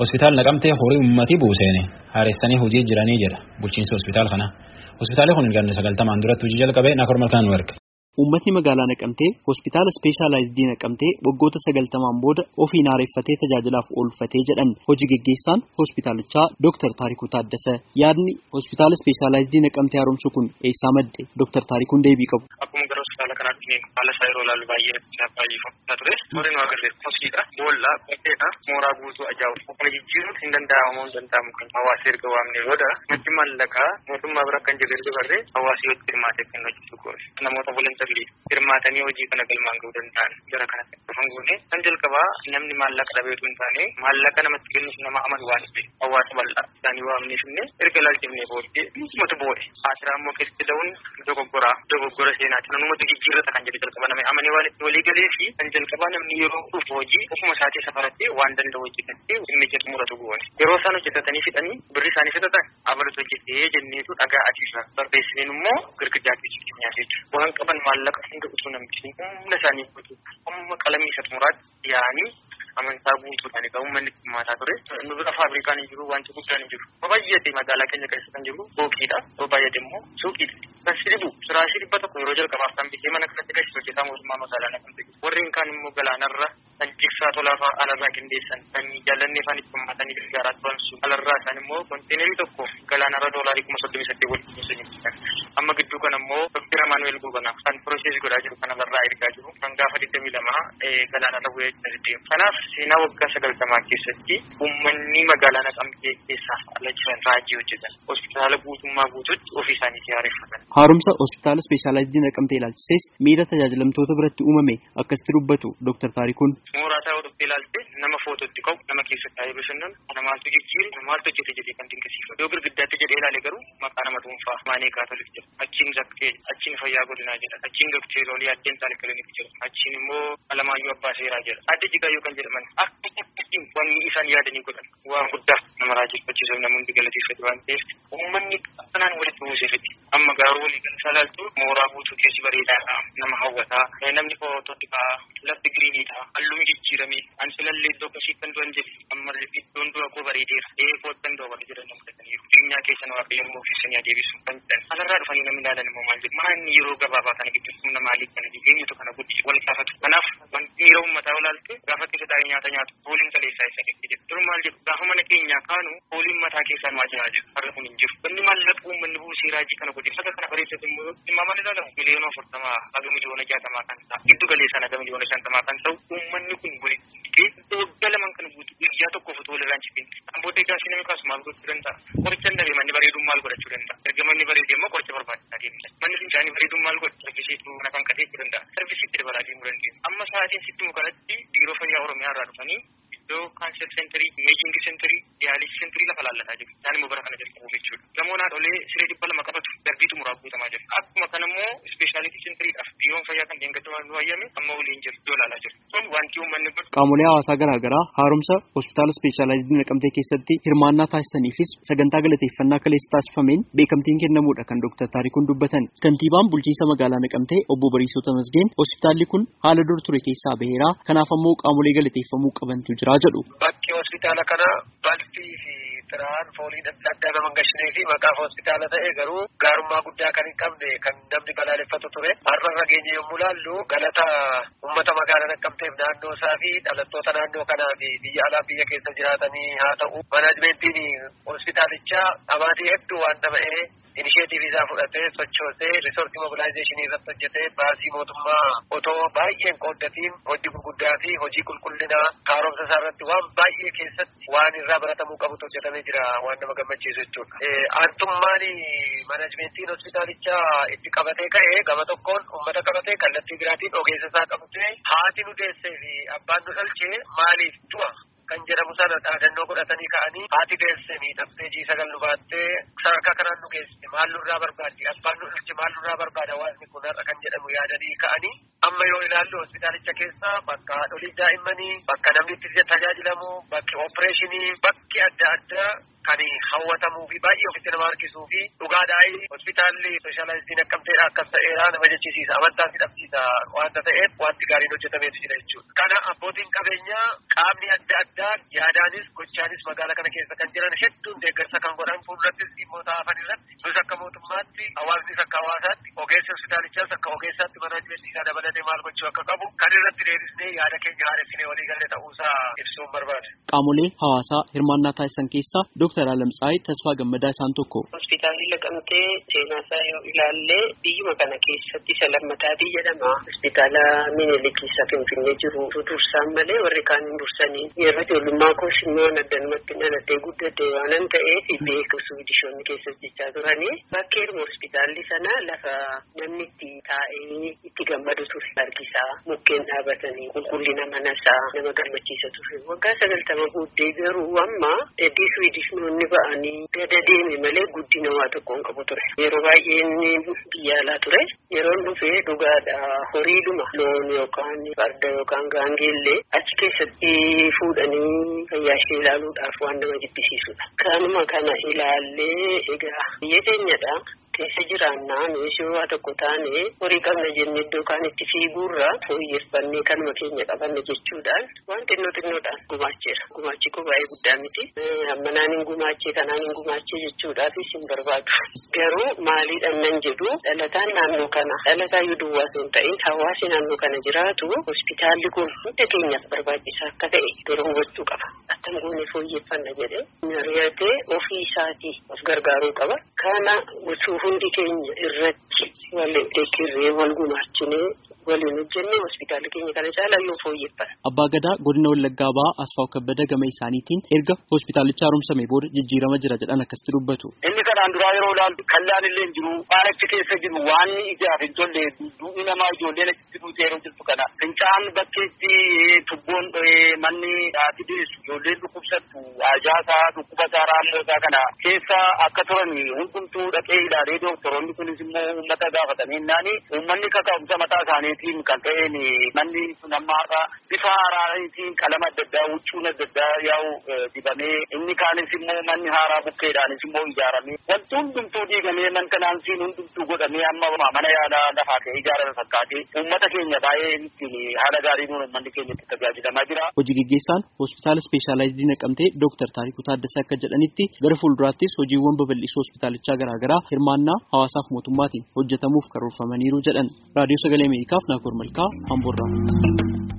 Hospitaal naqamtee horii uummatii buuseene haaressanii hojii jiranii jedha bulchiinsa hospitaal kanaa. Hospitaalli kun ganna sagaltamaan duratti hojii jalqabee naakor malkaan nu erga. Uummatni magaalaa Naqamtee hospitaala ispeeshaalaayizidii Naqamtee waggoota sagaltamaan booda ofiin haareeffatee tajaajilaaf oolfatee jedhan hojii geggeessaan hospitaalichaa Dr. Taarikuu Taaddasa yaadni hospitaala ispeeshaalaayizidii Naqamtee haaromsu kun eessaa madde Dr. Taarikuun deebii qabu. Kanaatti haala isaa yeroo ilaalu baay'ee baay'ifamtaa ture. Horiin waa agarre hoskiidha, boolla, baddeedha, mooraa guutuu ajaa'ibu. Kana jijjiiruun hin danda'amu hin danda'amu kan hawaasa erga waamne booda maddi maallaqaa mootummaa bira kan jirre dabarree hawaasa yoo hirmaatee kan hojjetu goone. Namoota volontarii hirmaatanii hojii kana galmaan ga'uu danda'an gara kanatti dhufan goone. Kan jalqabaa namni maallaqa dhabeetu hin taane maallaqa namatti kennuuf nama amanu waan ta'e hawaasa bal'aa isaanii waamneef illee erga ilaalchifnee booddee numatu boode. Asiraa immoo keessatti da'uun dogoggoraa dogoggora seenaati. Namumatu jijjiirrata kan jedhu jalqaba namni amanee waan itti walii galee fi kan jalqabaa namni yeroo dhufu hojii ofuma isaatii safaratti waan danda'u hojjetatee inni jedhu muratu goone. Yeroo isaan hojjetatanii fixanii birri isaanii fixatan abalatu hojjetee jenneetu dhagaa adiisa barreessineen immoo keessatti nyaata jechuudha. Waan qaban maallaqa hunda utuu namni humna isaanii guutu humna qalamii isa xumuraatti yaa'anii amantaa guutuudhaan egaa uummanni hirmaataa ture. Nu bira faabrikaan hin jiru wanti guddaan hin jiru. Baay'ate magaalaa keenya keessa kan jiru booqiidha. Yoo baay'ate immoo suuqiidha. Kan sirbu firaashii dhibba tokko yeroo jalqabaaf kan bitee mana kanatti galchi hojjetaa mootummaa magaalaa naqamte. Warreen kaan immoo galaanarra kan jigsaa tolaa alarraa qindeessan kan jaalannee faan itti hammatanii gargaaraa turan sun alarraa isaan immoo konteenerii tokko galaanarra doolaarii kuma soddomii saddeet waliin kunuunsan amma gidduu kana immoo doktir Amaanuel Gobanaa kan piroosesii godhaa jiru kan alarraa ergaa jiru kan gaafa digdamii lama galaanarra bu'ee deemu. Kanaaf seenaa waggaa sagaltamaa keessatti uummanni magaalaa naqamtee keessaa ala jiran raajii hojjetan hospitaala guutummaa guututti ofii isaaniitii haareffatan. Haaromsa hospitaala ispeeshaalaayizidii naqamtee ilaalchisees miira tajaajilamtoota biratti uumame akkasitti dubbatu Dr. Taarikuun. Mooraa isaa yoo dhuftee ilaalte nama footootti qabu nama keessa taa'ee bashannanu kana maaltu jijjiiru kana maaltu hojjete jedhee kan dinqisiifatu yoo girgiddaatti jedhee ilaale garuu maqaa nama dhuunfaa maanee kaatolik jedha. Achiin zaktee achiin fayyaa godinaa jedha. Achiin doktee loolii addeen taale kilinik jedha. Achiin immoo alamaayyoo abbaa seeraa jedha. Adde jigayyoo kan jedhaman. Akka wanni isaan yaadanii godhan. Waan guddaa nama raajeffachiisuuf namoonni galateeffatu waan ta'eef uummanni akkanaan walitti buuseefetti amma garuu walii gala salaaltu mooraa guutuu keessi bareedaadha nama hawwataa. Namni footootti ka'a lafti giriiniidha halluun jijjiirame an silallee iddoo akkasii kan du'an jedhe amma iddoon dura koo bareedeera ee foottan doo wali jedhan namtataniiru jireenyaa keessa nama waaqayyoon moofisanii adeebisu kan jedhan alarraa dhufanii namni ilaalan immoo maal jedhu maanni yeroo gabaabaa kana gidduu humna maaliif kana eenyutu kana guddi wal gaafatu kanaaf wanti miira uummataa olaalte gaafa keessa taa'ee nyaata nyaatu fooliin kaleessaa isa maal jedhu gaafa mana keenyaa kaanu fooliin mataa keessaan waa jiraa jedhu har'a kun hin jiru wanni maallaqa uummanni buusee raajii kana godhe faga kana bareessate immoo dhimma mana ilaalamu miliyoona afurtamaa haga miliyoona jaatamaa kan ta'a giddu galeessaan haga miliyoona shantamaa kan ta'u uummanni kun walitti waggaa laman kan guutu guyyaa tokkoof otoo walirraan cibin kan booda egaa si namni kaasu maal gochuu danda'a qoricha dhabe manni bareeduun maal godhachuu danda'a erga manni bareede immoo qoricha barbaachisaa deemudha manni fincaanii bareeduun maal godha sarvisiitu mana kan qateechuu danda'a sarvisiitti dabalaa deemuu dandeenya amma sa'aatiin sitti mukanatti biiroo fayyaa oromiyaa irraa dhufanii iddoo kaanser seenterii imeejingi seenterii diyaalisi seenterii lafa laallataa jiru isaan immoo bara kana jalqabuuf jechuudha gamoon haadholee siree dhibba lama qabatu darbiitu muraa guutamaa jiru akkuma kana immoo ispeeshaalitii seentiriidhaaf biiroon fayyaa kan deengadamaa nu hayyame amma waliin jiru iddoo laalaa jiru kun wanti uummanni godhu. Qaamolee hawaasaa garaa garaa haaromsa hospitaala ispeeshaalaayizidii naqamtee keessatti hirmaannaa taasisaniifis sagantaa galateeffannaa kaleessa taasifameen beekamtiin kennamuudha kan Dr. Taarikuun dubbatan. Kantiibaan bulchiinsa magaalaa naqamtee obbo Bariisoo Tamasgeen hospitaalli kun haala dur ture keessaa baheera kanaaf ammoo qaamolee galateeffamuu qabantu jira jedhu. Bakki hospitaala kana balfii fi tiraan foolii adda nama gashinee fi maqaaf hospitaala ta'e garuu gaarummaa guddaa kan hin qabne kan namni balaaleffatu ture. Har'a nageenya yommuu laallu galata uummata magaalaa naqamteef naannoo isaa fi dhalattoota naannoo kanaa fi biyya alaa biyya keessa jiraatanii haa ta'u. Manaajimentiin hospitaalichaa dhamaatii hedduu waan dhama'ee inisheetiivii isaa fudhatee sochoosee riisortii mobilaayizeeshinii irratti hojjetee baasii mootummaa otoo baay'een qooddatiin hojii gurguddaa fi hojii qulqullinaa haaromsa isaa irratti waan baay'ee keessatti waan irraa baratamuu qabutu hojjetamee jira waan nama gammachiisu jechuudha. Aantummaan manaajimentiin hospitaalichaa itti qabatee ka'ee gama tokkoon uummata qabatee kallattii biraatiin ogeessa isaa qabatee haati nu deessee fi abbaan nu dhalchee maaliif du'a kan jedhamu sana dhaadannoo godhatanii ka'anii haati deesse miidhamtee jii sagal nu baattee sadarkaa nu geesse maal nurraa barbaaddi. Abbaan nu dhalche maal nurraa barbaada waanti kun har'a kan jedhamu yaadanii ka'anii amma yoo ilaallu hospitaalicha keessa bakka haadholii daa'immanii bakka namni itti tajaajilamu bakki oopereeshinii bakki adda addaa kan hawwatamuu fi baay'ee ofitti nama harkisuu fi dhugaadhaa hospitaalli speeshaalaayiziin akkamteedha akkas ta'eera nama jechisiisa amantaa fi dhabsiisa wanta ta'eef wanti gaariin hojjetameetu jira jechuudha. Kana abbootiin qabeenyaa qaamni adda addaa yaadaanis gochaanis magaalaa kana keessa kan jiran hedduun deeggarsa kan godhan fuuldurattis dhimmoota hafan irratti nus akka mootummaatti hawaasnis akka hawaasaatti ogeessi hospitaalichaas akka ogeessaatti manaajmentii isaa dabalatee maal gochuu akka qabu kan irratti deebisnee yaada keenya haareffinee walii galee ta'uusaa ibsuun barbaada. Qaamolee hawaasaa hirmaannaa taasisan keessaa Dooktar Alamtsaayii Tasfaa Gammadaa isaan tokko. Hospitaalli Laqamtee seenaa isaa yoo ilaalle biyyuma kana keessatti isa lammataatii jedhama. Hospitaala Minilik isa Finfinnee jiru dursaan malee warri kaan hin dursanii. Yeroo ijoollummaa koos immoo addanumatti dhalatee guddate waanan ta'eef beeku suudishoonni keessa jechaa turanii. Bakkeedhuma hospitaalli sana lafa namni itti taa'ee itti gammadu ture. Argisaa mukkeen dhaabatanii qulqullina manasaa nama gammachiisa ture. Waggaa sagaltama booddee garuu amma heddii suudishnoonni ba'anii gada deeme malee guddina waa tokkoon qabu ture. Yeroo baay'ee inni biyya alaa ture. Yeroo dhufee dhugaadha horiidhuma loon yookaan farda yookaan gaangeellee achi keessatti fuudhanii fayyaa ishee ilaaluudhaaf waan nama jibbisiisudha. Kanuma kana ilaallee egaa biyya keenyadha. Keessa jiraannaa meeshoo waa tokko taane horii qabna jennee iddoo kaan itti fiiguurra fooyyeffannee kanuma keenya qabanne jechuudhaan waan xinnoo xinnoodhaan gumaacheera. Gumaachi koo baay'ee guddaa miti. Ammanaan hin gumaachee kanaan hin gumaachee jechuudhaafis hin barbaadu. Garuu maaliidhaan nan jedhu dhalataan naannoo kana dhalataa yoo duwwaa hin ta'in hawaasi naannoo kana jiraatu hospitaalli kun hunda keenyaaf barbaachisaa akka ta'e dura hubachuu qaba. Attam goone fooyyeffanna jedhee mari'atee ofii isaatii of gargaaruu qaba. Kana osoo hundi keenya irratti wal deeggarree wal gumaachinee waliin hojjennee hospitaala keenya kana caalaa yoo fooyyeffanna. Abbaa Gadaa godina Wallaggaa ba'aa Asfaaw Kabbada gama isaaniitiin erga hospitaalicha haaromsame booda jijjiirama jira jedhan akkasitti dubbatu. Inni kanaan duraa yeroo ilaaltu kallaan illee jiru waan achi keessa jiru waan ijaaf hin tolle duudhi namaa ijoolleen achitti duute yeroo jirtu kana fincaan bakkeetti tubboon manni haati deessu ijoolleen dhukkubsattu ajaasaa dhukkubataa raammosaa kana keessa akka turan hundumtuu dhaqee ilaalee doktoroonni kunis immoo uummata gaafatanii naani uummanni kaka'umsa mataa isaaniitiin kan ta'een manni sun amma har'a bifa haaraatiin qalama adda addaa huccuun adda addaa yaa'u dibamee inni kaanis immoo manni haaraa bukkeedhaanis immoo ijaaramee wanti hundumtuu diigamee man kanaansiin hundumtuu godhamee amma mana yaalaa lafaa ta'e ijaarame fakkaatee uummata keenya baay'ee ittiin haala gaariin uummanni keenya itti tajaajilamaa jira. Hojii gaggeessaan hospitaala ispeeshaalaayizii naqamtee Dooktar Taarikuu Taaddasaa akka jedhanitti gara fuulduraattis hojiiwwan babal'isuu hospitaalichaa garaagaraa hirmaannaa hawaasaaf mootummaatiin hojjetamuuf karoorfamaniiru jedhan. Raadiyoo Sagalee Ameerikaaf Naakoor Malkaa Amboorraa.